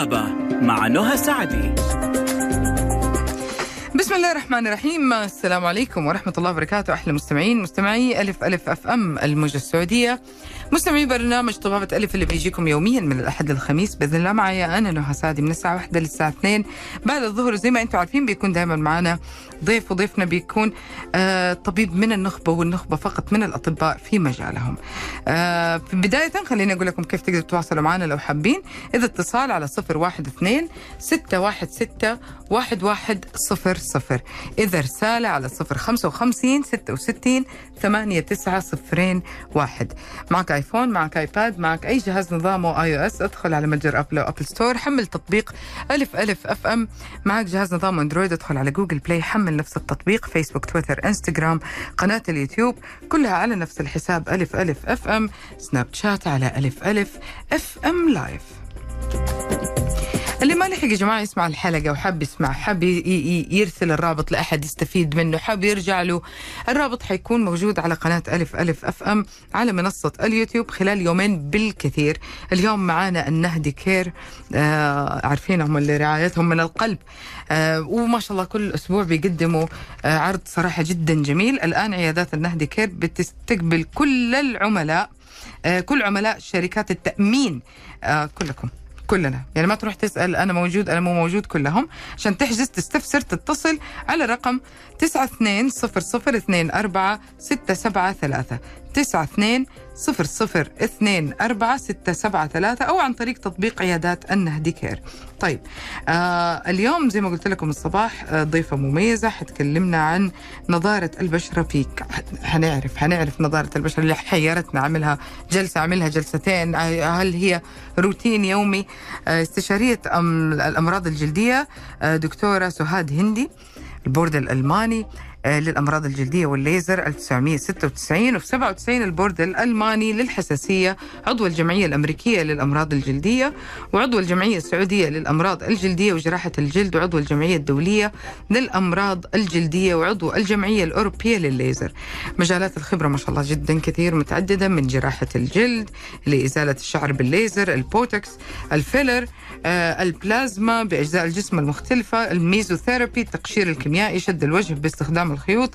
الطبابة مع نهى سعدي. بسم الله الرحمن الرحيم. السلام عليكم ورحمة الله وبركاته. أحلى مستمعين مستمعي ألف ألف أف أم الموجة السعودية. مستمعي برنامج طبابة ألف اللي بيجيكم يوميا من الأحد للخميس. بإذن الله معي أنا نهى سعدي من الساعة واحدة للساعة اثنين. بعد الظهر زي ما أنتم عارفين بيكون دائما معنا ضيف وضيفنا بيكون آه طبيب من النخبة والنخبة فقط من الأطباء في مجالهم. آه في بداية خليني أقول لكم كيف تقدروا تتواصلوا معنا لو حابين. إذا اتصال على صفر واحد اثنين ستة واحد ستة واحد واحد صفر صفر. إذا رسالة على صفر خمسة وخمسين ستة وستين ثمانية تسعة صفرين واحد. معك آيفون معك آيباد معك أي جهاز نظامه iOS ادخل على متجر أبل أو أبل store حمل تطبيق ألف ألف FM. معك جهاز نظام أندرويد ادخل على جوجل بلاي حمل نفس التطبيق فيسبوك تويتر انستغرام قناة اليوتيوب كلها على نفس الحساب ألف ألف FM. سناب شات على ألف ألف FM live اللي ما لحق يا جماعة يسمع الحلقة وحاب يسمع ي- يرسل الرابط لأحد يستفيد منه حاب يرجع له. الرابط حيكون موجود على قناة ألف ألف FM على منصة اليوتيوب خلال يومين بالكثير. اليوم معانا النهدي care آه عارفين هم اللي رعايتهم من القلب. آه وما شاء الله كل أسبوع بيقدموا آه عرض صراحة جدا جميل. الآن عيادات النهدي كير بتستقبل كل العملاء آه كل عملاء شركات التأمين آه كلكم. كلنا. يعني ما تروح تسأل أنا موجود أنا مو موجود كلهم. عشان تحجز تستفسر تتصل على رقم 920024 673 920024 أو عن طريق تطبيق عيادات النهدي كير. طيب آه اليوم زي ما قلت لكم الصباح آه ضيفة مميزة حتكلمنا عن نضارة البشرة فيك. حنعرف حنعرف نضارة البشرة اللي حيرتنا عملها جلسة عملها جلستين. آه، هل هي روتين يومي؟ آه، استشارية أم- الأمراض الجلدية آه، دكتورة سهاد هندي. البورد الألماني آه، للأمراض الجلدية والليزر 1996 وفي 97 البورد الألماني للحساسية عضو الجمعية الأمريكية للأمراض الجلدية وعضو الجمعية السعودية للأمراض الجلدية وجراحة الجلد وعضو الجمعية الدولية للأمراض الجلدية وعضو الجمعية الأوروبية للليزر. مجالات الخبرة ما شاء الله جدا كثير متعددة من جراحة الجلد لإزالة الشعر بالليزر البوتوكس ال filler آه، البلازما بأجزاء الجسم المختلفة الميزوثيرابي التقشير الكيميائي شد الوجه باستخدام الخيوط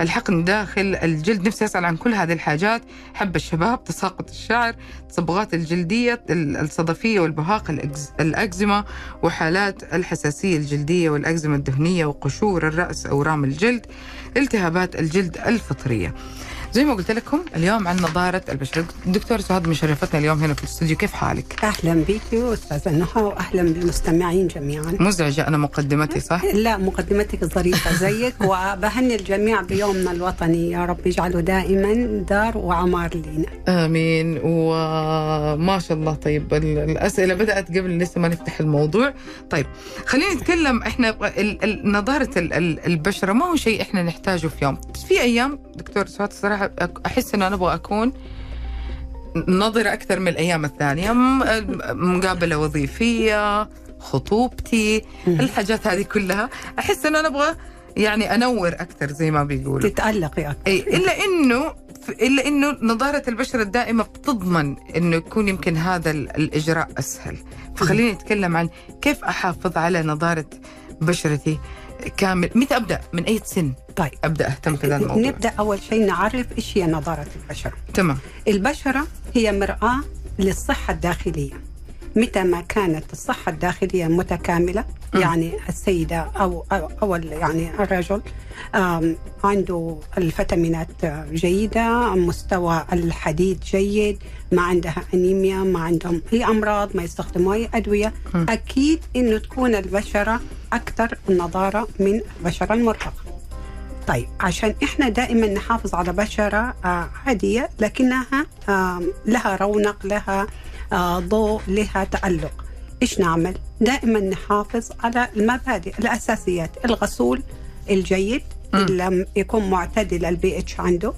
الحقن داخل الجلد. نفسي أسأل عن كل هذه الحاجات. حب الشباب تساقط الشعر الصبغات الجلدية ال- الصدفية والبهاق الأكز- الأكزيما وحالات الحساسية الجلدية والأكزيما الدهنية وقشور الرأس أورام الجلد التهابات الجلد الفطرية. زي ما قلت لكم اليوم عن نظارة البشرة دكتور سعاد مشرفتنا اليوم هنا في الاستوديو. كيف حالك؟ أهلا بك استاذه نهى واهلا بالمستمعين جميعا. مزعجة أنا مقدمتي صح؟ لا مقدمتك ظريفه زيك وبهني الجميع بيومنا الوطني. يا رب يجعله دائما دار وعمار لنا آمين. وما شاء الله. طيب ال- الأسئلة بدأت قبل لسه ما نفتح الموضوع. طيب خلينا نتكلم. ال- ال- البشرة ما هو شيء إحنا نحتاجه في يوم. في أيام دكتور سعاد الصراحة أك- أحس إن أنا أبغى أكون نظرة أكثر من الأيام الثانية. مقابلة وظيفية خطوبتي الحاجات هذه كلها. أحس إن أنا أبغى يعني أنور أكثر زي ما بيقولوا. تتألقي أكثر. إي إلا إنه إلا إنه نضاره البشرة الدائمة بتضمن إنه يكون يمكن هذا ال- الإجراء أسهل. فخلينا نتكلم عن كيف أحافظ على نضاره بشرتي كامل. متى أبدأ؟ من أي سن؟ طيب. أبدأ أهتم في هذا الموضوع. نبدأ أول شيء نعرف إيش هي نظارة البشره تمام. البشرة هي مراه للصحة الداخلية. متى ما كانت الصحة الداخلية متكاملة م. يعني السيدة أو أو, أو يعني الرجل عنده الفيتامينات جيدة مستوى الحديد جيد ما عندها أنيميا ما عندهم أي أمراض ما يستخدموا أي أدوية. م. أكيد إنه تكون البشرة أكثر نضارة من البشرة المرهقة. طيب عشان إحنا دائما نحافظ على بشرة آه، عادية لكنها لها رونق لها آه، ضوء لها تألق إيش نعمل؟ دائما نحافظ على المبادئ الأساسيات الغسول الجيد. اللي يكون معتدل البي اتش عنده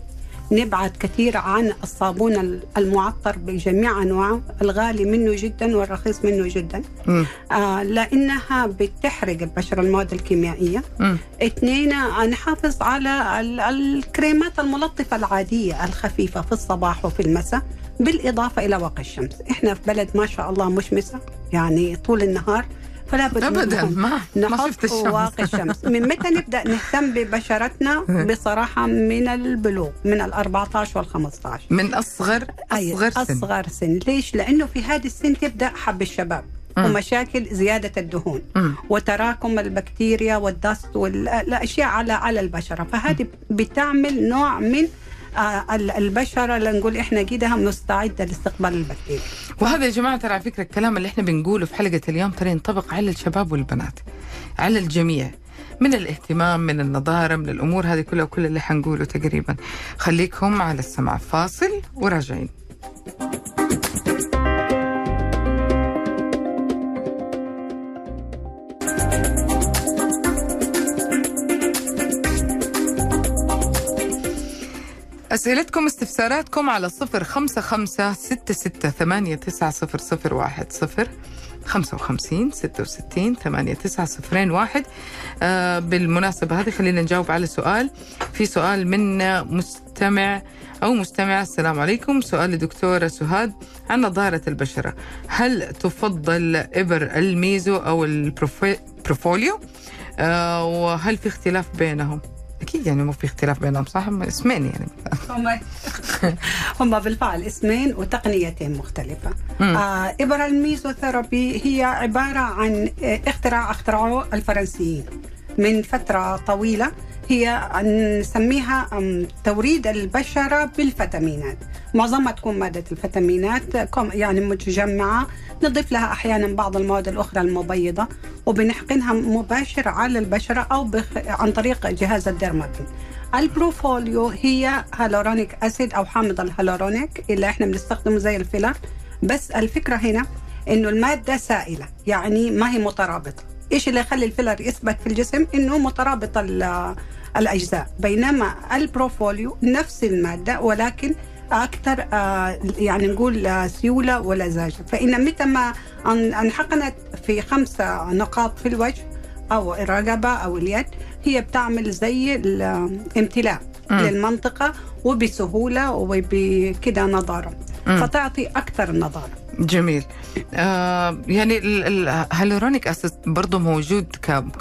نبعد كثير عن الصابون المعطر بجميع أنواعه الغالي منه جدا والرخيص منه جدا. آه لأنها بتحرق البشرة المواد الكيميائية. اثنين آه، نحافظ على ال- الكريمات الملطفة العادية الخفيفة في الصباح وفي المساء بالإضافة إلى واقي الشمس إحنا في بلد ما شاء الله مشمسة يعني طول النهار فلا بد ابدا. ما ما شفت الشمس. واقي الشمس. من متى نبدأ نهتم ببشرتنا؟ بصراحة من البلوغ من ال 14 وال 15 من اصغر أصغر سن. أصغر سن. ليش؟ لأنه في هذه السن تبدأ حب الشباب. ومشاكل زيادة الدهون. وتراكم البكتيريا والدست والاشياء على على البشرة. فهذه بتعمل نوع من البشرة اللي نقول إحنا كده مستعده لاستقبال البكتيريا. وهذا يا جماعة ترى على فكرة الكلام اللي إحنا بنقوله في حلقة اليوم ترى ينطبق على الشباب والبنات على الجميع من الاهتمام من النضاره من الأمور هذه كلها وكل اللي حنقوله تقريبا. خليكم على السمع فاصل وراجعين. أسئلتكم استفساراتكم على صفر خمسة خمسة ستة ستة ثمانية تسعة صفر صفر واحد صفر. خمسة وخمسين ستة وستين ثمانية تسعة صفرين واحد. آه بالمناسبة هذه خلينا نجاوب على سؤال. في سؤال من مستمع أو مستمع السلام عليكم. سؤال لدكتورة سهاد عن نضارة البشرة. هل تفضل إبر الميزو أو البروفوليو آه وهل في اختلاف بينهم؟ أكيد يعني مو في اختلاف بينهم صح؟ هم اسمين يعني. هم هم بالفعل اسمين وتقنيتين مختلفة. مم. آه إبرة الميزوثيرابي هي عبارة عن اختراع اخترعوه الفرنسيين من فترة طويلة. هي نسميها توريد البشرة بالفيتامينات. معظمها تكون مادة الفيتامينات يعني متجمعة. نضيف لها أحيانا بعض المواد الأخرى المبيضة وبنحقنها مباشر على البشرة أو بخ... عن طريق جهاز ال Dermapen. البروفايلو هي hyaluronic acid أو حامض الهالورونيك اللي إحنا بنستخدمه زي ال filler. بس الفكرة هنا إنه المادة سائلة يعني ما هي مترابطة. إيش اللي يخلي ال filler يثبت في الجسم؟ إنه مترابط ال- الأجزاء بينما البروفايلو نفس المادة ولكن أكثر آه، يعني نقول آه، سيولة ولزاجه فإن متى ما أن- أنحقنت في خمسه نقاط في الوجه أو الرقبه أو اليد هي بتعمل زي الامتلاء مم. للمنطقة وبسهولة وبكده نضارة مم. فتعطي أكثر نضارة جميل. آه يعني ال- ال hyaluronic acid برضه موجود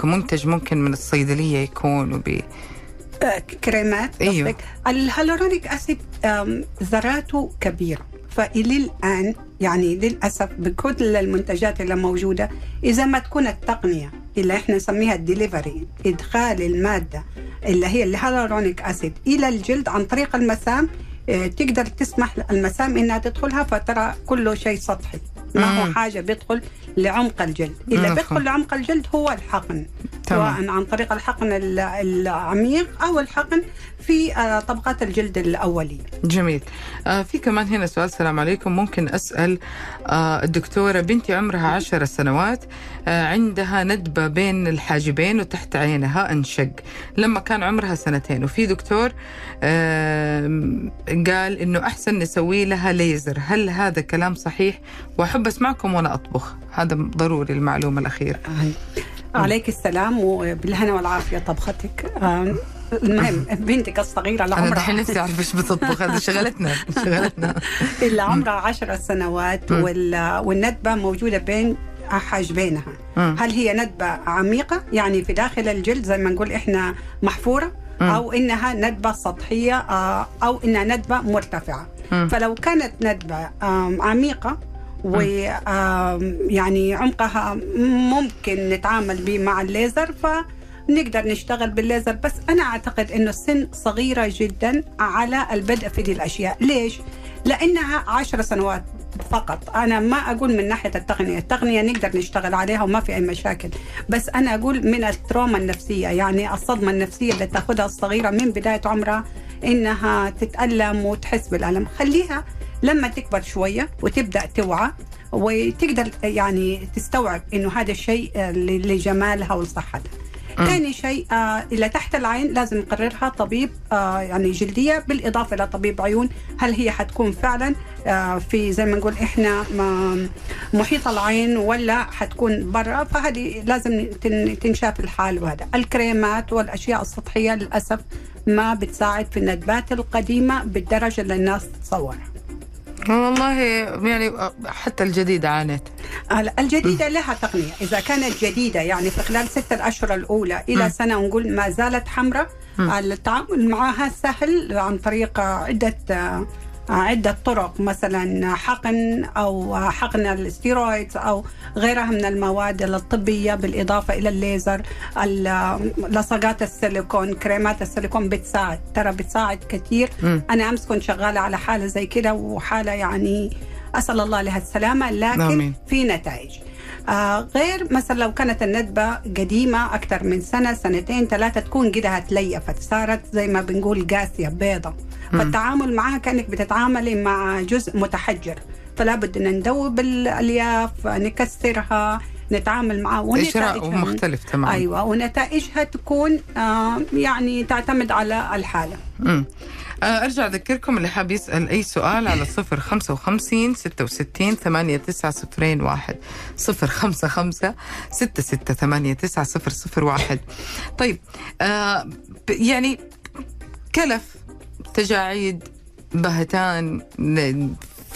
كمنتج ممكن من الصيدلية يكون وبي آه، كريمات أيوه. ال hyaluronic acid ذراته كبيرة. فإلى الآن يعني للأسف بكل المنتجات اللي موجودة إذا ما تكون التقنية اللي إحنا نسميها الدليفري إدخال المادة اللي هي ال hyaluronic acid إلى الجلد عن طريق المسام تقدر تسمح المسام إنها تدخلها فترى كله شيء سطحي. ما هو مم. حاجة بيدخل لعمق الجلد اللي. بيدخل لعمق الجلد هو الحقن تمام. سواء عن طريق الحقن ال- العميق أو الحقن في آه، طبقات الجلد الأولية. جميل آه في كمان هنا سؤال السلام عليكم ممكن أسأل آه الدكتورة بنتي عمرها عشر سنوات عندها ندبة بين الحاجبين وتحت عينها انشق لما كان عمرها سنتين وفي دكتور قال إنه أحسن نسوي لها ليزر هل هذا كلام صحيح وأحب أسمعكم وأنا أطبخ هذا ضروري المعلومة الأخيرة عليك السلام وبالهنا والعافية طبختك. آه، المهم بنتك الصغيرة اللي عمرها نفسي أعرف إيش بتطبخ هذه شغلتنا شغلتنا اللي عمرها عشر سنوات مم. وال- والندبة موجودة بين حاجبينها. هل هي ندبة عميقة يعني في داخل الجلد زي ما نقول إحنا محفورة. أو إنها ندبة سطحية آه، أو إنها ندبة مرتفعة. فلو كانت ندبة آم، عميقة و آم، يعني عمقها ممكن نتعامل به مع الليزر فنقدر نشتغل بالليزر. بس أنا أعتقد أنه السن صغيرة جدا على البدء في دي الأشياء. ليش؟ لأنها عشر سنوات فقط. أنا ما أقول من ناحية التقنية. التقنية نقدر نشتغل عليها وما في أي مشاكل. بس أنا أقول من التروما النفسية يعني الصدمة النفسية اللي تأخذها الصغيرة من بداية عمرها إنها تتألم وتحس بالألم. خليها لما تكبر شوية وتبدأ توعى وتقدر يعني تستوعب إنه هذا الشيء آه، لجمالها ولصحتها. ثاني شيء آه اللي تحت العين لازم يقررها طبيب آه يعني جلدية بالإضافة إلى طبيب عيون. هل هي حتكون فعلا؟ آه في زي ما نقول إحنا محيط العين ولا حتكون برا؟ فهذه لازم تن- تنشاف الحال وهذا. الكريمات والأشياء السطحية للأسف ما بتساعد في الندبات القديمة بالدرجة اللي الناس تتصورها والله يعني حتى الجديدة عانت الجديدة لها تقنية إذا كانت جديدة يعني في خلال ستة الأشهر الأولى إلى مم. سنة نقول ما زالت حمراء. التعامل معها سهل عن طريق عدة عدة طرق مثلا حقن أو حقن الستيرويدز أو غيرها من المواد الطبية بالإضافة إلى الليزر ال- لصقات السيليكون كريمات السيليكون بتساعد ترى بتساعد كثير. أنا أمس كنت شغالة على حالة زي كده وحالة يعني أسأل الله لها السلامة لكن آمين. في نتائج غير مثلا لو كانت الندبة قديمة أكثر من سنة سنتين ثلاثة تكون كده هتليفت صارت زي ما بنقول قاسية بيضة. فالتعامل معها كأنك بتتعاملي مع جزء متحجر. فلا بد أن ندوب الألياف نكسرها نتعامل إجراء ونتائجها مختلف تماما. أيوة ونتائجها تكون آه يعني تعتمد على الحالة. مم. آه، أرجع أذكركم اللي حاب يسأل أي سؤال على صفر خمسة وخمسين ستة وستين ثمانية تسعة صفرين واحد. صفر خمسة خمسة ستة ستة ثمانية تسعة صفر صفر واحد. طيب آه يعني كلف تجاعيد بهتان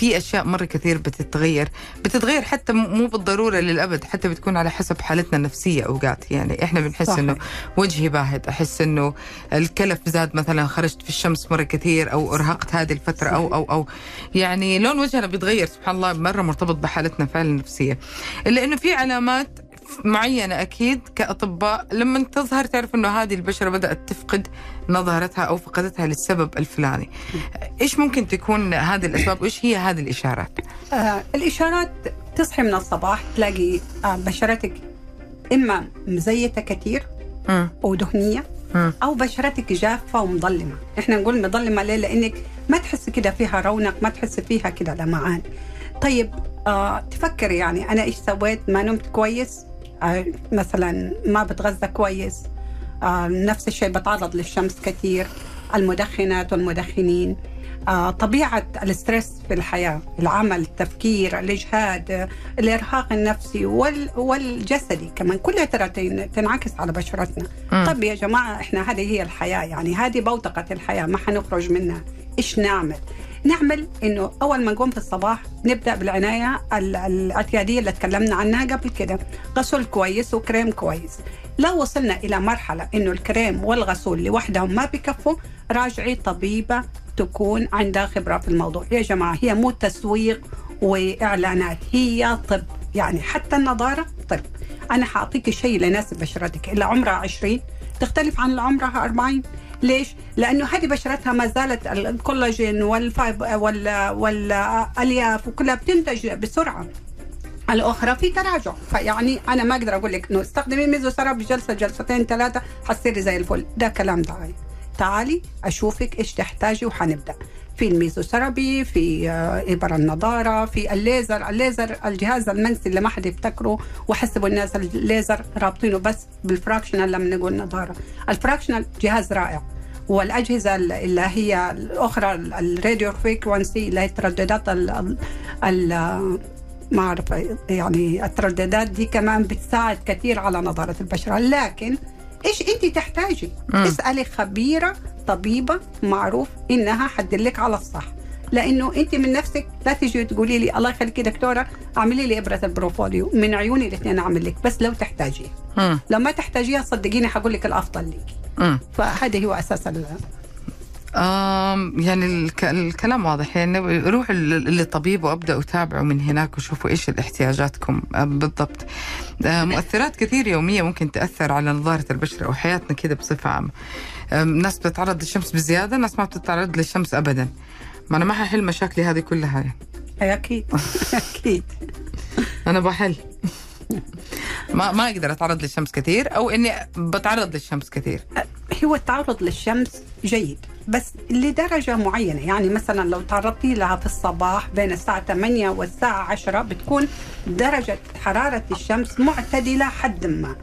في أشياء مرة كثير بتتغير. بتتغير حتى مو بالضرورة للأبد حتى بتكون على حسب حالتنا النفسية أوقات. يعني إحنا بنحس صحيح. إنه وجهي باهت. أحس إنه الكلف زاد مثلا خرجت في الشمس مرة كثير أو أرهقت هذه الفترة أو أو أو. يعني لون وجهنا بيتغير سبحان الله مرة مرتبط بحالتنا فعلا النفسية. إلا إنه في علامات معينة أكيد كأطباء لما تظهر تعرف أنه هذه البشرة بدأت تفقد نظارتها أو فقدتها للسبب الفلاني. إيش ممكن تكون هذه الأسباب؟ وإيش هي هذه الإشارات؟ آه الإشارات تصحي من الصباح تلاقي آه بشرتك إما مزيتة كثير مم. ودهنية مم. أو بشرتك جافة ومظلمة. إحنا نقول مظلمة ليه؟ لأنك ما تحس كده فيها رونق ما تحس فيها كده لمعان. طيب آه تفكر يعني أنا إيش سويت؟ ما نمت كويس؟ مثلا ما بتغذى كويس. آه نفس الشيء بتعرض للشمس كثير المدخنات والمدخنين. آه طبيعة الستريس في الحياة العمل التفكير الإجهاد آه، الإرهاق النفسي وال والجسدي كمان كلها ترى تن- تنعكس على بشرتنا. طب يا جماعة إحنا هذه هي الحياة يعني هذه بوتقة الحياة ما حنخرج منها. إيش نعمل؟ نعمل إنه أول ما نقوم في الصباح نبدأ بالعناية ال- الاعتيادية اللي تكلمنا عنها قبل كده. غسول كويس وكريم كويس. لو وصلنا إلى مرحلة إنه الكريم والغسول لوحدهم ما بكفوا راجعي طبيبة تكون عندها خبرة في الموضوع. يا جماعة هي مو تسويق وإعلانات هي طب. يعني حتى النضارة طب. أنا حأعطيك شيء ليناسب بشرتك. اللي عمرها 20 تختلف عن اللي عمرها 40 ليش؟ لأنه هذه بشرتها ما زالت الكولاجين والفايب وال والألياف وكلها بتنتج بسرعة. الأخرى في تراجع. فيعني أنا ما أقدر أقول لك إنه استخدمي ميزو سراب بجلسة جلستين ثلاثة حتصيري زي الفل. ده كلام دعايه تعالي أشوفك إيش تحتاجي وحنبدأ. في الميزو سرابي في آه، إبر النضارة في الليزر. الليزر الجهاز المنسي اللي ما حد يفتكره وحسبوا الناس الليزر رابطينه بس بال fractional لما نقول نضارة. ال fractional جهاز رائع. والأجهزة اللي هي الأخرى ال radio frequency اللي هي الترددات ال ال- ما أعرف يعني الترددات دي كمان بتساعد كثير على نضاره البشرة لكن إيش أنت تحتاجي. اسألي خبيرة طبيبة معروف إنها حتدلك على الصح لأنه أنت من نفسك لا تجي تقولي لي الله يخليك دكتورة اعملي لي إبرة البروفوليو من عيوني الاثنين أعمل لك بس لو تحتاجيها مم. لو ما تحتاجيها صدقيني حقول لك الأفضل لك مم. فهذا هو أساس ال- آم يعني الك- الكلام واضح يعني روحوا ل- للطبيب وابداوا اتابعوا من هناك وشوفوا إيش احتياجاتكم آه، بالضبط. آه، مؤثرات كثير يومية ممكن تأثر على نظارة البشرة وحياتنا كده بصفة عامة. ناس بتتعرض للشمس بزيادة، ناس ما بتتعرض للشمس ابدا. ما أنا ما ححل مشاكلي هذه كلها يعني. أكيد أكيد أنا بحل. ما ما أقدر أتعرض للشمس كثير أو إني بتعرض للشمس كثير. هو التعرض للشمس جيد بس لدرجة معينة. يعني مثلا لو تعرضتي لها في الصباح بين الساعة 8 والساعة 10 بتكون درجة حرارة الشمس معتدلة حد ما.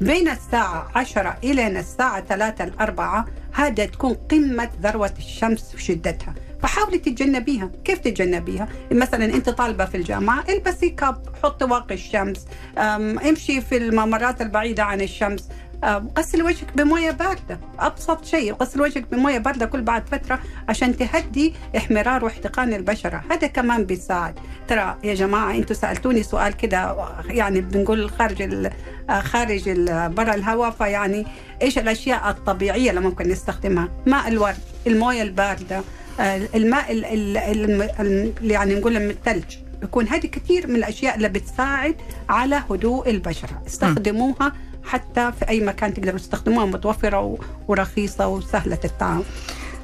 بين الساعة 10 إلى الساعة 3 الأربعة هذا تكون قمة ذروة الشمس وشدتها. فحاولي تتجنبيها. كيف تتجنبيها؟ مثلا أنت طالبة في الجامعة البسي كاب حطي واقي الشمس امشي في الممرات البعيدة عن الشمس. غسل وجهك بموية باردة. أبسط شيء غسل وجهك بموية باردة كل بعد فترة عشان تهدي احمرار واحتقان البشرة. هذا كمان بيساعد. ترى يا جماعة أنتم سألتوني سؤال كده يعني بنقول خارج خارج برا الهواء فيعني إيش الأشياء الطبيعية اللي ممكن نستخدمها؟ ماء الورد الموية الباردة. الماء ال- ال- ال- ال- يعني نقول من الثلج يكون هذه كثير من الأشياء اللي بتساعد على هدوء البشرة. استخدموها حتى في أي مكان تقدروا تستخدموها متوفرة ورخيصة وسهلة التعامل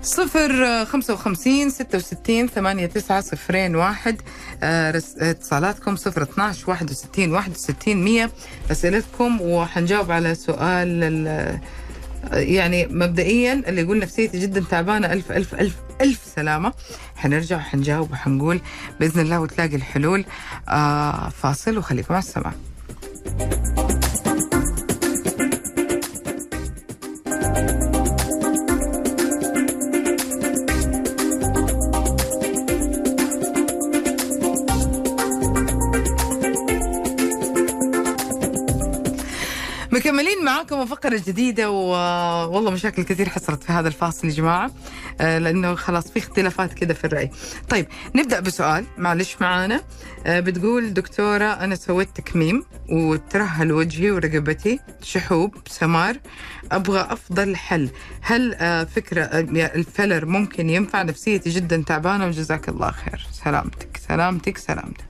صفر خمسة وخمسين ستة وستين ثمانية تسعة صفرين واحد. آه، اتصالاتكم صفر اتناش واحد وستين واحد وستين مية. أسئلتكم وحنجاوب على سؤال ال- يعني مبدئيا اللي يقول نفسيتي جدا تعبانة ألف ألف ألف ألف سلامة. حنرجع وحنجاوب وحنقول بإذن الله وتلاقي الحلول. آه فاصل وخليكم على السماع. مكملين معاكم فقرة جديدة والله مشاكل كثير حصلت في هذا الفاصل يا جماعة. آه، لأنه خلاص في اختلافات كده في الرأي. طيب نبدأ بسؤال. معلش معانا. آه، بتقول دكتورة أنا سويت تكميم وترهل وجهي ورقبتي شحوب سمار. أبغى أفضل حل. هل آه، فكرة الفلر ممكن ينفع؟ نفسيتي جدا تعبانة وجزاك الله خير. سلامتك سلامتك سلامتك.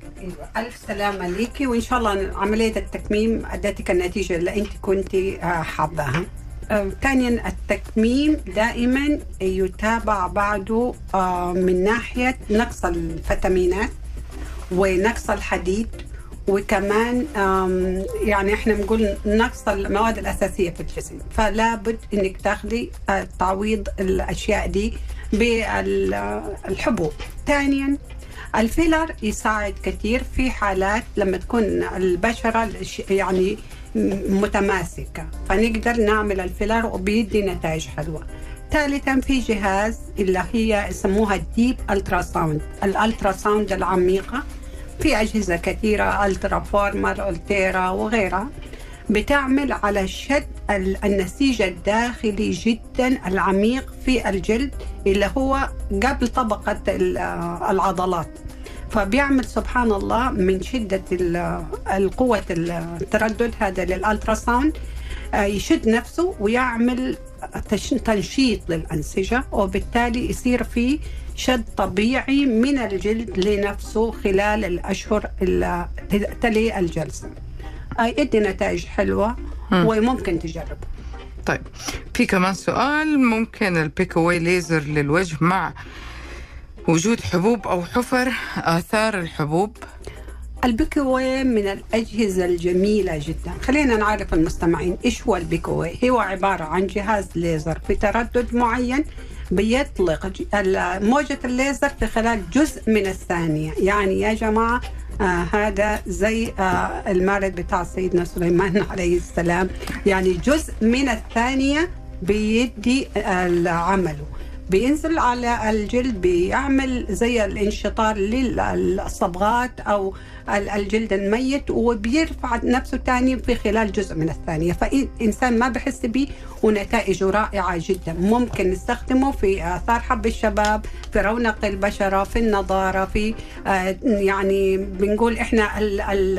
ألف سلامة ليكي وإن شاء الله عملية التكميم أدتك النتيجة اللي أنت كنت حاباها آه، ثانيا التكميم دائما يتابع بعده آه، من ناحية نقص الفيتامينات ونقص الحديد وكمان يعني إحنا بنقول نقص المواد الأساسية في الجسم. فلا بد إنك تاخذي آه، تعويض الأشياء دي بالحبوب. ثانيا الفيلر يساعد كثير في حالات لما تكون البشرة الش- يعني م- متماسكة فنقدر نعمل ال filler وبيدي نتائج حلوة. ثالثا في جهاز اللي هي يسموها ال deep ultrasound ال ultrasound العميقة في أجهزة كثيرة Ultraformer Ulthera وغيرها بتعمل على شد النسيج الداخلي جدا العميق في الجلد اللي هو قبل طبقة ال- العضلات فبيعمل سبحان الله من شدة ال- القوة التردد هذا لل ultrasound آه، يشد نفسه ويعمل تنشيط للأنسجة وبالتالي يصير في شد طبيعي من الجلد لنفسه خلال الأشهر تلي الجلسة آه، يدي نتائج حلوة. وممكن تجربه. طيب في كمان سؤال ممكن ال PicoWay laser للوجه مع وجود حبوب أو حفر آثار الحبوب؟ ال PicoWay من الأجهزة الجميلة جدا. خلينا نعرف المستمعين إيش هو ال PicoWay هو عبارة عن جهاز ليزر في تردد معين بيطلق موجة الليزر في خلال جزء من الثانية. يعني يا جماعة آه هذا زي آه المارد بتاع سيدنا سليمان عليه السلام. يعني جزء من الثانية بيدي عمله. بينزل على الجلد بيعمل زي الانشطار للصبغات أو ال- الجلد الميت وبيرفع نفسه تاني في خلال جزء من الثانية. فانسان ما بحس بيه ونتائجه رائعة جدا. ممكن نستخدمه في آثار حب الشباب في رونق البشرة في النضاره في آه، يعني بنقول إحنا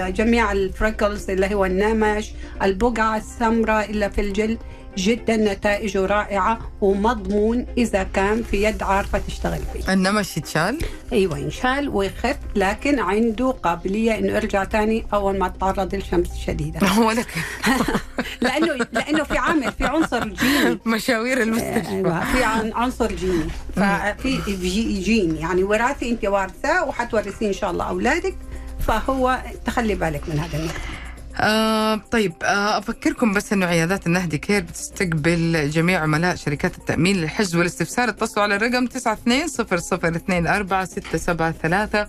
جميع الفريكلز اللي هو النمش البقعة السمراء اللي في الجلد. جدا نتائجه رائعة ومضمون إذا كان في يد عارفة تشتغل فيه. النمش يتشال؟ أيوة ينشال ويخف لكن عنده قابلية إنه يرجع تاني أول ما تعرض للشمس الشديدة ولا لأنه لأنه في عامل في عنصر جيني. مشاوير المستشفى. أيوه في عن- عنصر جيني. ففي جي- جين يعني وراثي أنت وارثاه وحتورثيه إن شاء الله أولادك فهو تخلي بالك من هذا النقطه آه طيب آه أفكركم بس أنه عيادات النهدي كير بتستقبل جميع عملاء شركات التأمين للحجز والاستفسار. اتصلوا على الرقم 92 0024 673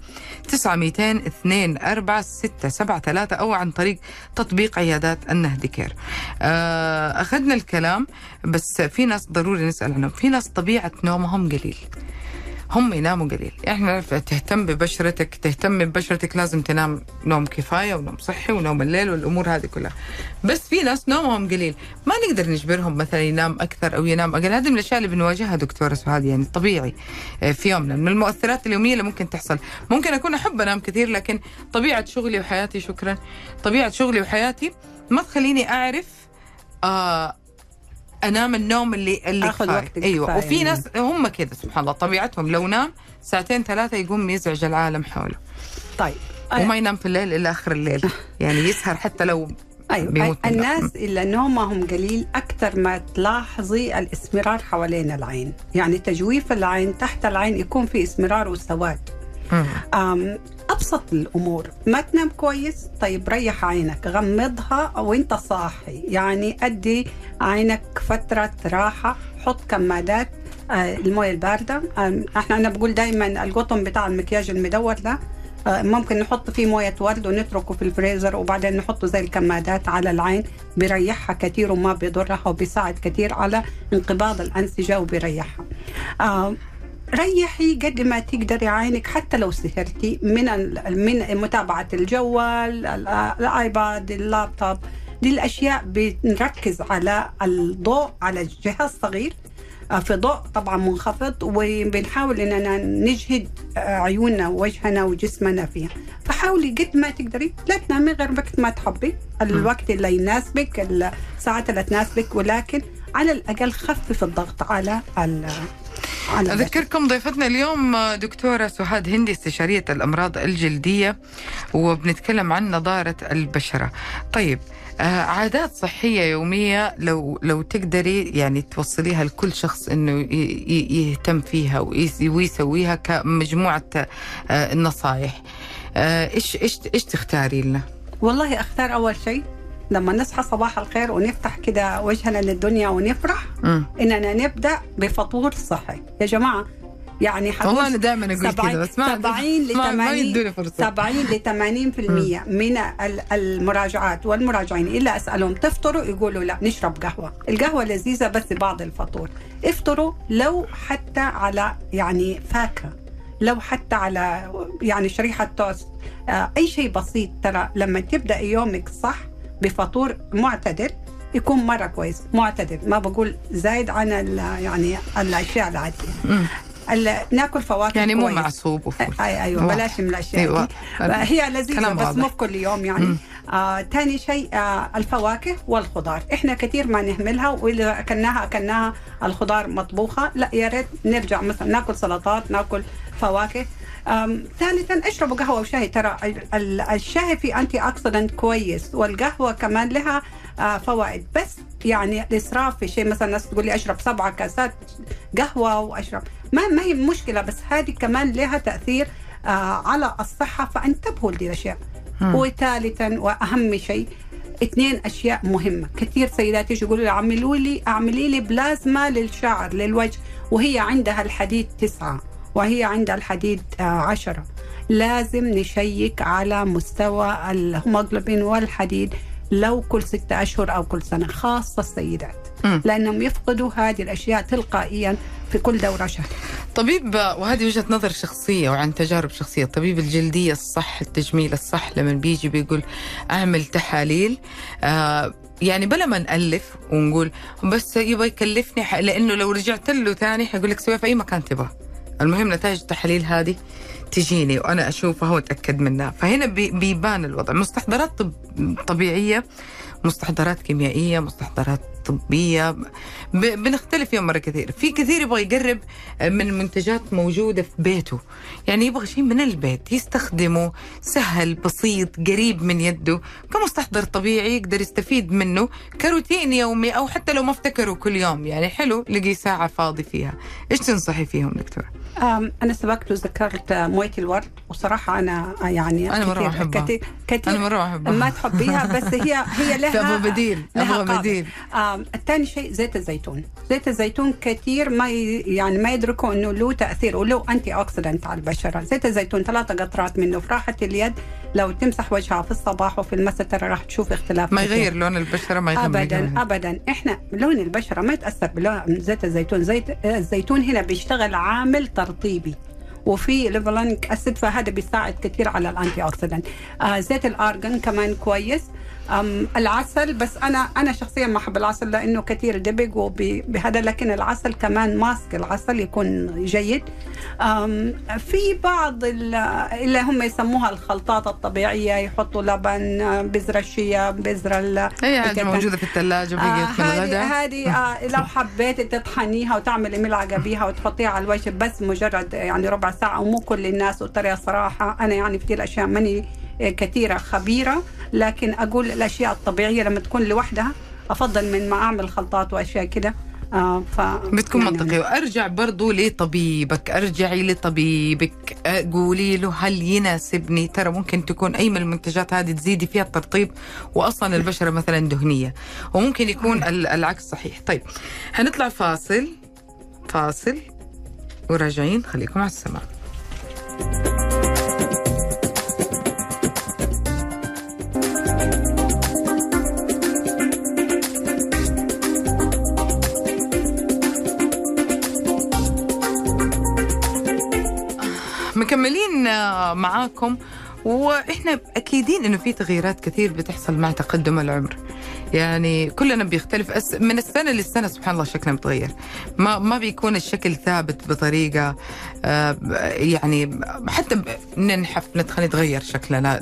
900 24 673 أو عن طريق تطبيق عيادات النهدي كير. آه أخذنا الكلام بس في ناس ضروري نسأل عنهم. في ناس طبيعة نومهم قليل. هم يناموا قليل. إحنا تهتم ببشرتك تهتم ببشرتك لازم تنام نوم كفاية ونوم صحي ونوم الليل والأمور هذه كلها. بس في ناس نومهم قليل. ما نقدر نجبرهم مثلا ينام أكثر أو ينام أقل. هذه من الأشياء اللي بنواجهها دكتورة سعاد يعني طبيعي آه، في يومنا. من المؤثرات اليومية اللي ممكن تحصل. ممكن أكون أحب أنام كثير لكن طبيعة شغلي وحياتي شكرا. طبيعة شغلي وحياتي ما تخليني أعرف آه أنام النوم اللي اللي كفاية. وقتك أيوه. كفاية. وفي يعني. ناس هم كذا سبحان الله. طبيعتهم لو نام ساعتين ثلاثة يقوم يزعج العالم حوله. طيب. وما ينام في الليل إلا آخر الليل. يعني يسهر حتى لو أيوه. الناس اللي نومهم قليل أكثر ما تلاحظي الإسمرار حوالين العين. يعني تجويف العين تحت العين يكون في إسمرار وسواد. أبسط الأمور. ما تنام كويس؟ طيب ريح عينك غمضها وانت صاحي. يعني أدي عينك فترة راحة حط كمادات آه، الموية الباردة. إحنا أنا بقول دائما القطن بتاع المكياج المدور ده آه، ممكن نحط فيه موية ورد ونتركه في الفريزر وبعدين نحطه زي الكمادات على العين بيريحها كثير وما بيضرها وبيساعد كثير على انقباض الأنسجة وبيريحها. آه، ريحي قد ما تقدري عينك حتى لو سهرتي من من متابعة الجوال ال- الآيباد اللابتوب. دي الاشياء بنركز على الضوء على الجهاز صغير آه، في ضوء طبعا منخفض وبنحاول إننا نجهد آه، عيوننا ووجهنا وجسمنا فيها. فحاولي قد ما تقدري لا تنامي غير وقت ما تحبي. الوقت اللي يناسبك الساعات اللي تناسبك ولكن على الأقل خفف الضغط على. أذكركم ضيفتنا اليوم دكتورة سهاد هندي استشارية الأمراض الجلدية وبنتكلم عن نضارة البشرة. طيب آه، عادات صحية يومية لو لو تقدري يعني توصليها لكل شخص إنه يهتم فيها ويس- ويسويها كمجموعة آه، النصائح آه، إيش إيش إيش تختاري لنا؟ والله أختار أول شيء لما نصحى صباح الخير ونفتح كده وجهنا للدنيا ونفرح مم. إننا نبدأ بفطور صحي. يا جماعة يعني والله أنا دائما أقول كذا سبعين- بس ما سبعين ل ما, ما 80 يدوني فرصة. 70 ل 80% من ال- المراجعات والمراجعين. إلا أسألهم تفطروا؟ يقولوا لا نشرب قهوة، القهوة لذيذة بس بعد الفطور، افطروا لو حتى على يعني فاكهة لو حتى على يعني شريحة توست. آه، أي شيء بسيط ترى لما تبدأ يومك صح بفطور معتدل يكون مرة كويس معتدل ما بقول زايد عن يعني الأشياء العادية ناكل فواكه يعني مو. معصوب وفول اي أيوه واضح. بلاش من الأشياء أيوة. هي لذيذة بس. مو كل يوم يعني مم. آه، شيء آه الفواكه والخضار إحنا كثير ما نهملها وإذا أكلناها أكلناها الخضار مطبوخة لا يا ريت نرجع مثلا ناكل سلطات ناكل فواكه ثالثا اشربوا قهوة وشاي. ترى ال- ال- الشاي في antioxidant كويس والقهوة كمان لها آه، فوائد. بس يعني الإسراف في شيء مثلا الناس تقول لي أشرب سبعة كاسات قهوة وأشرب. ما ما هي مشكلة بس هذه كمان لها تأثير آه، على الصحة. فانتبهوا لدي الأشياء. وثالثا وأهم شيء اثنين أشياء مهمة. كثير سيدات يجوا يقولوا لي اعملوا لي اعملي لي بلازما للشعر للوجه. وهي عندها الحديد تسعة. وهي عندها الحديد آه، عشرة. لازم نشيك على مستوى الهيموجلوبين والحديد لو كل ستة أشهر أو كل سنة خاصة السيدات. مم. لأنهم يفقدوا هذه الأشياء تلقائيا في كل دورة شهرية طبيب وهذه وجهة نظر شخصية وعن تجارب شخصية. طبيب الجلدية الصح التجميل الصح لما بيجي بيقول أعمل تحاليل آه يعني بلا ما نألف ونقول بس يبغى يكلفني لأنه لو رجعت له ثاني حيقول لك سويها في أي مكان تبغى. المهم نتائج التحاليل هذه تجيني وأنا أشوفها وأتأكد منها. فهنا بي- بيبان الوضع. مستحضرات طب طبيعية مستحضرات كيميائية مستحضرات ب- بنختلف يوم مرة كثير. في كثير يبغى يقرب من منتجات موجودة في بيته. يعني يبغى شيء من البيت يستخدمه سهل بسيط قريب من يده كمستحضر طبيعي يقدر يستفيد منه. كروتين يومي أو حتى لو ما افتكره كل يوم. يعني حلو لقي ساعة فاضي فيها. إيش تنصحي فيهم دكتور؟ أم، أنا سبقت وذكرت آه، موية الورد. وصراحة أنا آه، يعني كثير أحبها. كثير, كثير أنا مرة أحبها. ما تحبيها بس هي هي لها بديل لها. بديل. آه الثاني شيء زيت الزيتون. زيت الزيتون كثير ما يعني ما يدركوا إنه له تأثير وله antioxidant على البشرة. زيت الزيتون ثلاثة قطرات منه في راحة اليد. لو تمسح وجهها في الصباح وفي المساء ترى راح تشوف اختلاف ما. يغير لون البشرة ما يغير ابدا ابدا. إحنا لون البشرة ما يتأثر بلون زيت الزيتون. زيت الزيتون هنا بيشتغل عامل ترطيبي. وفي لينوليك acid فهذا بيساعد كثير على ال antioxidant آه زيت الارجن كمان كويس. العسل بس أنا أنا شخصيا ما أحب العسل لأنه كثير دبق وبهذا لكن العسل كمان ماسك العسل يكون جيد. في بعض ال- اللي هم يسموها الخلطات الطبيعية يحطوا لبن آه، بذرة الشيا بذرة ال- هي حاجة الكتان. موجودة في الثلاجه بقيت من هذه هذه آه لو حبيتي تطحنيها وتعملي ملعقة بيها وتحطيها على الوجه بس مجرد يعني ربع ساعة ومو كل الناس وترى صراحة. أنا يعني في الأشياء ماني آه، كثيره خبيرة. لكن أقول الأشياء الطبيعية لما تكون لوحدها أفضل من ما أعمل خلطات وأشياء كده. آه ف بتكون يعني منطقي وأرجع برضو لطبيبك. أرجعي لطبيبك. آه، قولي له هل يناسبني؟ ترى ممكن تكون أي من المنتجات هذه تزيدي فيها الترطيب واصلا البشرة مثلا دهنية. وممكن يكون ال- العكس صحيح. طيب هنطلع فاصل فاصل وراجعين. خليكم على السماء آه، معاكم وإحنا أكيدين إنه في تغييرات كثير بتحصل مع تقدم العمر. يعني كلنا بيختلف من السنة للسنة سبحان الله شكلنا بيتغير ما ما بيكون الشكل ثابت بطريقة آه، يعني حتى ننحف نتخ- نتغير شكلنا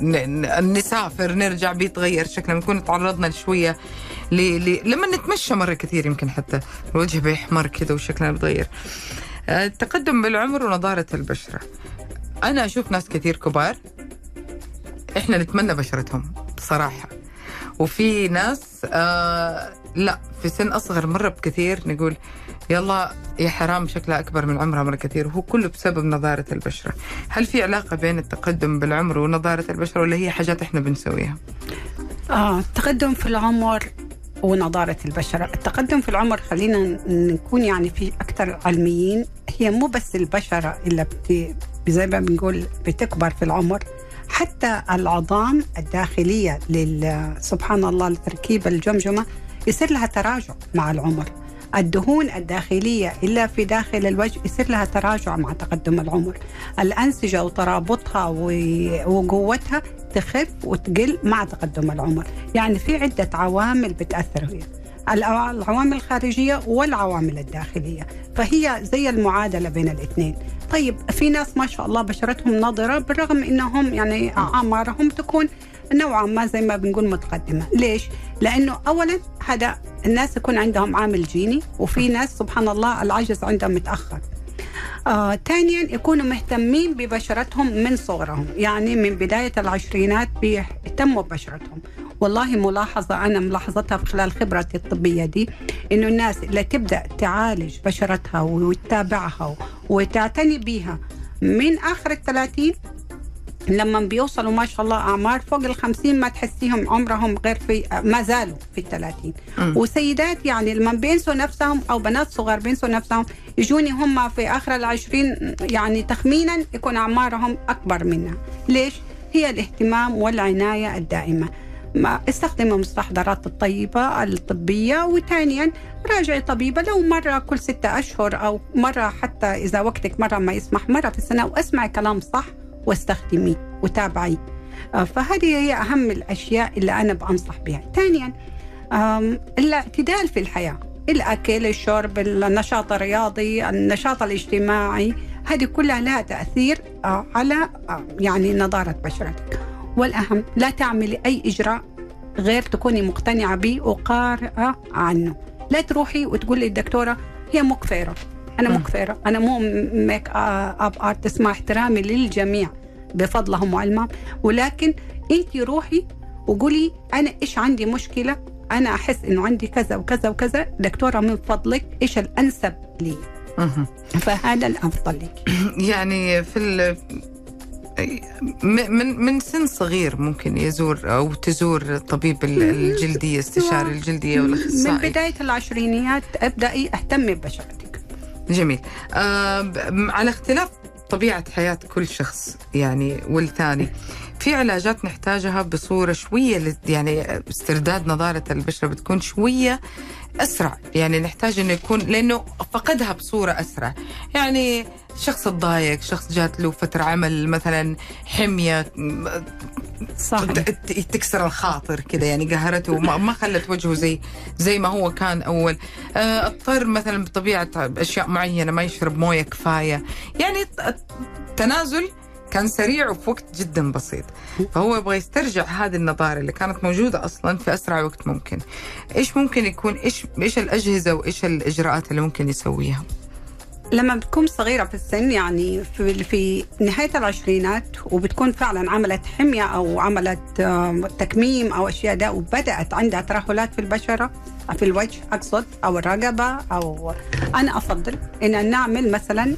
نسافر نرجع بيتغير شكلنا بنكون تعرضنا شوية ل... ل... لما نتمشى مرة كثير يمكن حتى الوجه بيحمر كذا وشكلنا بيتغير. آه، التقدم بالعمر ونضاره البشرة. أنا أشوف ناس كثير كبار إحنا نتمنى بشرتهم بصراحه وفي ناس آه لا في سن أصغر مرة بكثير نقول يلا يا حرام شكلها أكبر من عمرها مرة كثير. وهو كله بسبب نضاره البشرة. هل في علاقة بين التقدم بالعمر ونضاره البشرة ولا هي حاجات إحنا بنسويها؟ آه التقدم في العمر ونضارة البشرة. التقدم في العمر خلينا نكون يعني في أكثر علميين هي مو بس البشرة اللي. زي ما بنقول بتكبر في العمر. حتى العظام الداخلية لل... سبحان الله لتركيب الجمجمة يصير لها تراجع مع العمر. الدهون الداخلية إلا في داخل الوجه يصير لها تراجع مع تقدم العمر. الأنسجة وترابطها وقوتها تخف وتقل مع تقدم العمر. يعني في عدة عوامل بتأثر فيها. العوامل الخارجية والعوامل الداخلية. فهي زي المعادلة بين الاثنين. طيب في ناس ما شاء الله بشرتهم نضرة بالرغم إنهم يعني أعمارهم تكون نوعا ما زي ما بنقول متقدمة. ليش؟ لأنه أولا هذا الناس يكون عندهم عامل جيني وفي ناس سبحان الله العجز عندهم متأخر. آه، ثانيا يكونوا مهتمين ببشرتهم من صغرهم. يعني من بداية العشرينات بيهتموا ببشرتهم. والله ملاحظة أنا ملاحظتها في خلال خبرتي الطبية دي إنه الناس اللي تبدأ تعالج بشرتها وتتابعها وتعتني بيها من آخر الثلاثين لما بيوصلوا ما شاء الله أعمار فوق الخمسين ما تحسيهم عمرهم غير في ما زالوا في الثلاثين. وسيدات يعني لما بينسوا نفسهم أو بنات صغار بينسوا نفسهم يجوني هم في آخر العشرين يعني تخمينا يكون أعمارهم أكبر منها ليش؟ هي الاهتمام والعناية الدائمة ما استخدموا المستحضرات الطيبة الطبية. وثانيا راجعي طبيبة لو مرة كل ستة أشهر أو مرة حتى إذا وقتك مرة ما يسمح مرة في السنة واسمعي كلام صح واستخدميه وتابعيه آه، فهذه هي أهم الأشياء اللي أنا بأنصح بها. ثانيا الاعتدال في الحياة. الأكل الشرب النشاط الرياضي النشاط الاجتماعي هذه كلها لها تأثير آه، على آه، يعني نضارة بشرتك. والأهم لا تعملي أي إجراء غير تكوني مقتنعة به وقارئة عنه. لا تروحي وتقولي الدكتورة هي مكفرة أنا مم. مكفرة أنا مو ميك أب أرتست مع احترامي للجميع بفضلهم وعلمهم. ولكن أنت روحي وقولي أنا إيش عندي مشكلة؟ أنا أحس إنه عندي كذا وكذا وكذا دكتورة من فضلك إيش الأنسب لي. فهذا الأفضل لك. يعني في ال... من من سن صغير ممكن يزور أو تزور طبيب ال- الجلدية استشاري الجلدية من والأخصائي. بداية العشرينيات أبدأي أهتمي ببشرتك. جميل. آه على اختلاف طبيعة حياة كل شخص يعني والثاني في علاجات نحتاجها بصورة شوية لت- يعني استرداد نضارة البشرة بتكون شوية أسرع. يعني نحتاج إنه يكون لأنه فقدها بصورة أسرع. يعني شخص تضايق شخص جات له فترة عمل مثلا حمية ت- تكسر الخاطر كده يعني قهرته وما ما خلت وجهه زي زي ما هو كان أول. آه، اضطر مثلا بطبيعة أشياء معينة ما يشرب موية كفاية. يعني التنازل كان سريع وفي وقت جدا بسيط. فهو يبغى يسترجع هذه النضاره اللي كانت موجودة أصلا في أسرع وقت ممكن. إيش ممكن يكون إيش إيش الأجهزة وإيش الإجراءات اللي ممكن يسويها؟ لما بتكون صغيرة في السن يعني في, نهاية العشرينات وبتكون فعلا عملت حمية أو عملت تكميم أو أشياء ده وبدأت عندها ترهلات في البشرة في الوجه أقصد أو الرقبة أو أنا أفضل إن نعمل مثلا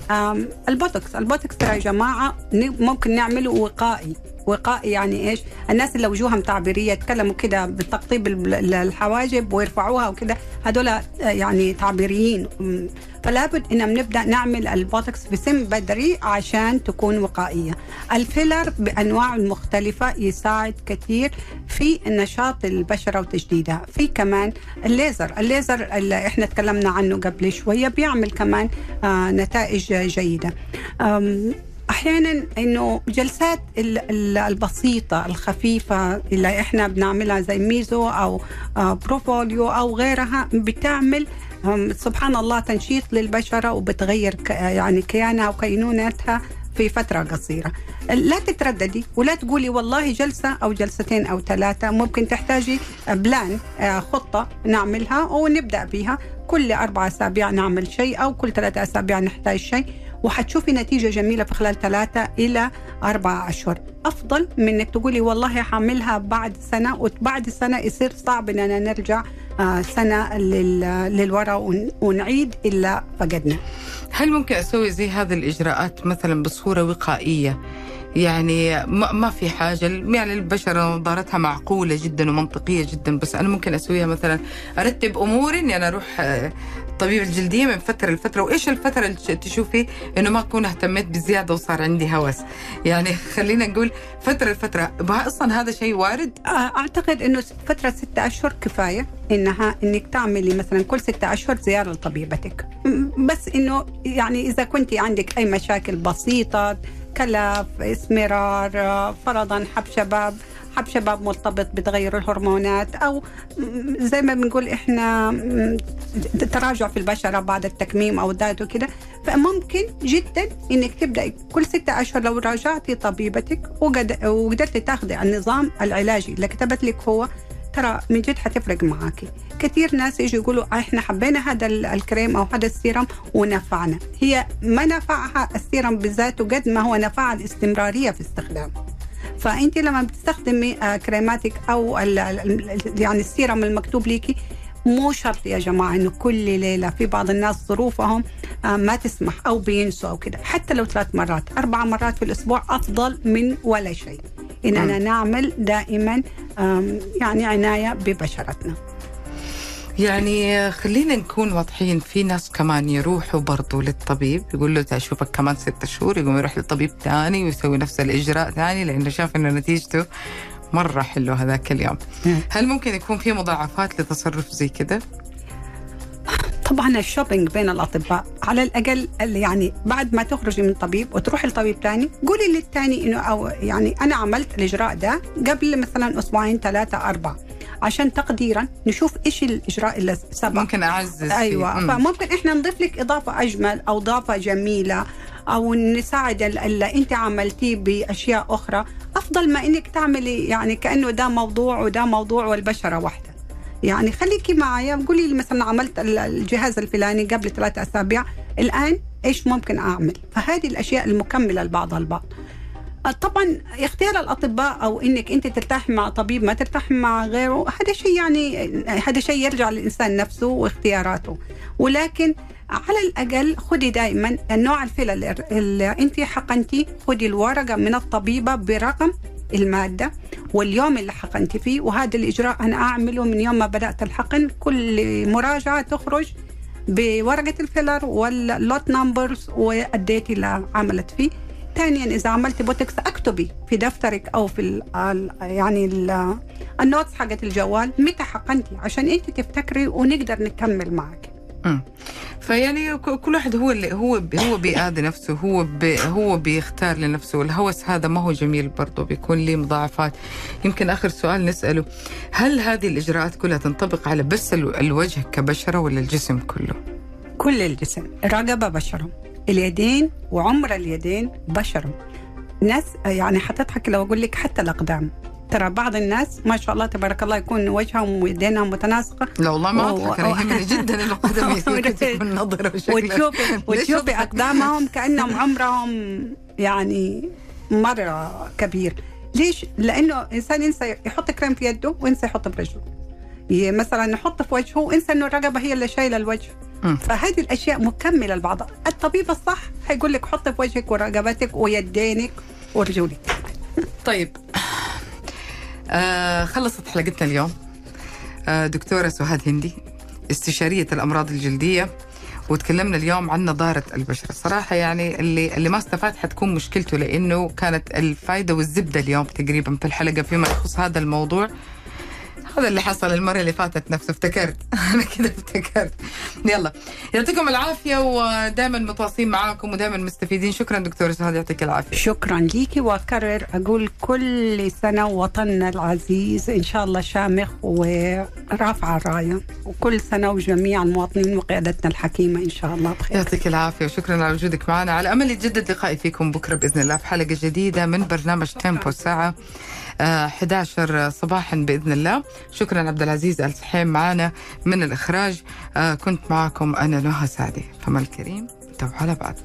البوتوكس. البوتوكس يا جماعة ممكن نعمله وقائي. وقائي يعني إيش؟ الناس اللي وجوههم تعبيرية يتكلموا كده بتقطيب ال- الحواجب ويرفعوها وكده. هذول آه، يعني تعبيريين. فلا بد إن نبدأ نعمل البوتوكس سن بدري عشان تكون وقائية. الفيلر بانواعه المختلفه يساعد كثير في نشاط البشرة وتجديدها، في كمان الليزر، الليزر اللي إحنا تكلمنا عنه قبل شوية بيعمل كمان آه نتائج جيدة. أحيانا إنه جلسات ال- ال- البسيطة الخفيفة اللي إحنا بنعملها زي ميزو أو آه، بروفايلو أو غيرها بتعمل هم، سبحان الله تنشيط للبشرة وبتغير يعني كيانها وكينونتها في فترة قصيرة. لا تترددي ولا تقولي والله جلسة أو جلستين أو ثلاثة ممكن تحتاجي plan آه، خطة نعملها ونبدأ بها كل أربع أسابيع نعمل شيء أو كل ثلاثة أسابيع نحتاج شيء وحتشوفي نتيجة جميلة في خلال ثلاثة إلى أربعة أشهر. أفضل من إنك تقولي والله حعملها بعد سنة وبعد سنة يصير صعب إننا نرجع سنة لل- للوراء ون- ونعيد إلا فقدنا. هل ممكن أسوي زي هذه الإجراءات مثلا بصورة وقائية؟ يعني ما, في حاجة. يعني البشره نظارتها معقولة جدا ومنطقية جدا بس أنا ممكن أسويها مثلا أرتب أموري إني أنا أروح آه، طبيب الجلدية من فترة لفترة وإيش الفترة اللي تشوفي إنه ما اكون اهتميت بزيادة وصار عندي هوس؟ يعني خلينا نقول فترة لفترة. أصلا هذا شيء وارد؟ آه، أعتقد إنه فترة ستة أشهر كفاية إنها إنك تعملي مثلا كل ستة أشهر زيارة لطبيبتك. بس إنه يعني إذا كنت عندك أي مشاكل بسيطة كلف إسمرار آه، فرضا حب شباب حب شباب مرتبط بتغير الهرمونات أو زي ما بنقول إحنا تراجع في البشرة بعد التكميم أو الدايت وكده. فممكن جدا إنك تبدأي كل ستة أشهر لو راجعتي طبيبتك وقد- وقدرتي تاخذي النظام العلاجي اللي كتبت لك هو ترى من جد حتفرق معاكي كثير ناس يجوا يقولوا إحنا حبينا هذا ال- الكريم أو هذا السيرم ونفعنا. هي ما نفعها السيرم بذاته قد ما هو نفعها الاستمرارية في استخدامه. فأنت لما بتستخدمي آه، كريماتك أو يعني السيرم المكتوب ليكي مو شرط يا جماعة إنه كل ليلة في بعض الناس ظروفهم آه، ما تسمح أو بينسوا أو كده. حتى لو ثلاث مرات أربع مرات في الأسبوع أفضل من ولا شيء. إننا نعمل دائما يعني عناية ببشرتنا. يعني خلينا نكون واضحين في ناس كمان يروحوا برضو للطبيب يقول له اشوفك كمان ستة شهور يقوم يروح لطبيب ثاني ويسوي نفس الإجراء ثاني لأنه شاف إنه نتيجته مرة حلو هذاك اليوم. هل ممكن يكون في مضاعفات لتصرف زي كده؟ طبعا الشوبينج بين الأطباء على الأقل يعني بعد ما تخرجي من طبيب وتروحي لطبيب ثاني قولي للثاني إنه أو يعني أنا عملت الإجراء ده قبل مثلا أسبوعين ثلاثة أربعة. عشان تقديرا نشوف إيش الإجراء اللي سبق. ممكن أعزز فيه. أيوه. مم. فممكن إحنا نضيف لك إضافة أجمل أو إضافة جميلة أو نساعد ال- اللي أنت عملتيه بأشياء أخرى. أفضل ما إنك تعملي يعني كأنه ده موضوع وده موضوع والبشرة واحدة. يعني خليكي معايا قولي لي مثلا عملت ال- الجهاز الفلاني قبل ثلاثة أسابيع الآن إيش ممكن أعمل؟ فهذه الأشياء المكملة لبعضها البعض. طبعا اختيار الأطباء أو إنك أنت ترتاح مع طبيب ما ترتاح مع غيره هذا شيء يعني هذا شيء يرجع للإنسان نفسه واختياراته. ولكن على الأقل خدي دائما النوع الفيلر اللي أنت حقنتي خدي الورقة من الطبيبة برقم المادة واليوم اللي حقنتي فيه وهذا الإجراء أنا أعمله من يوم ما بدأت الحقن. كل مراجعة تخرج بورقة الفيلر وال lot numbers والديت اللي عملت فيه. ثانيا إذا عملت بوتكس أكتبي في دفترك أو في ال يعني ال ال notes حقت الجوال متى حقنتي عشان أنت تفتكري ونقدر نكمل معك مم. فيعني كل واحد هو اللي هو ب- هو بيأذي نفسه هو بي هو بيختار لنفسه الهوس هذا ما هو جميل برضه بيكون له مضاعفات يمكن آخر سؤال نسأله هل هذه الإجراءات كلها تنطبق على بس الو- الوجه كبشرة ولا الجسم كله؟ كل الجسم الرقبه بشره اليدين وعمر اليدين بشره ناس يعني حتضحك لو أقول لك حتى الأقدام. ترى بعض الناس ما شاء الله تبارك الله يكون وجههم ويدينهم متناسقة. لا والله ما أنا و- يهمني جدا نظرة وشكلها. وتشوفي وتشوفي؟ أقدامهم كأنهم عمرهم يعني مرة كبير. ليش؟ لأنه إنسان ينسى يحط كريم في يده وينسى يحط برجله. مثلا يحط في وجهه وينسى إنه الرقبة هي اللي شايلة الوجه. فهذه الأشياء مكملة لبعضها الطبيب الصح حيقول لك حط في وجهك ورقبتك ويدينك ورجولك. طيب. آه خلصت حلقتنا اليوم. آه دكتورة سهاد هندي استشارية الأمراض الجلدية وتكلمنا اليوم عن نضارة البشرة. صراحة يعني اللي اللي ما استفاد حتكون مشكلته لأنه كانت الفائدة والزبدة اليوم تقريبا في الحلقة فيما يخص هذا الموضوع. هذا اللي حصل المرة اللي فاتت نفسه افتكرت. أنا كده افتكرت. يلا. يعطيكم العافية ودائما متواصلين معاكم ودائما مستفيدين. شكرا دكتورة سهاد يعطيك العافية. شكرا ليكي وأكرر أقول كل سنة وطننا العزيز إن شاء الله شامخ ورافع الراية. وكل سنة وجميع المواطنين وقيادتنا الحكيمة إن شاء الله بخير. يعطيك العافية وشكرا على وجودك معنا. على أمل يتجدد لقائي فيكم بكرة بإذن الله في حلقة جديدة من برنامج تيمبو الساعة. 11 صباحا بإذن الله. شكرا عبد العزيز آل سحيم معنا من الإخراج. آه، كنت معكم أنا نهى سعدي. فما الكريم تو على بعد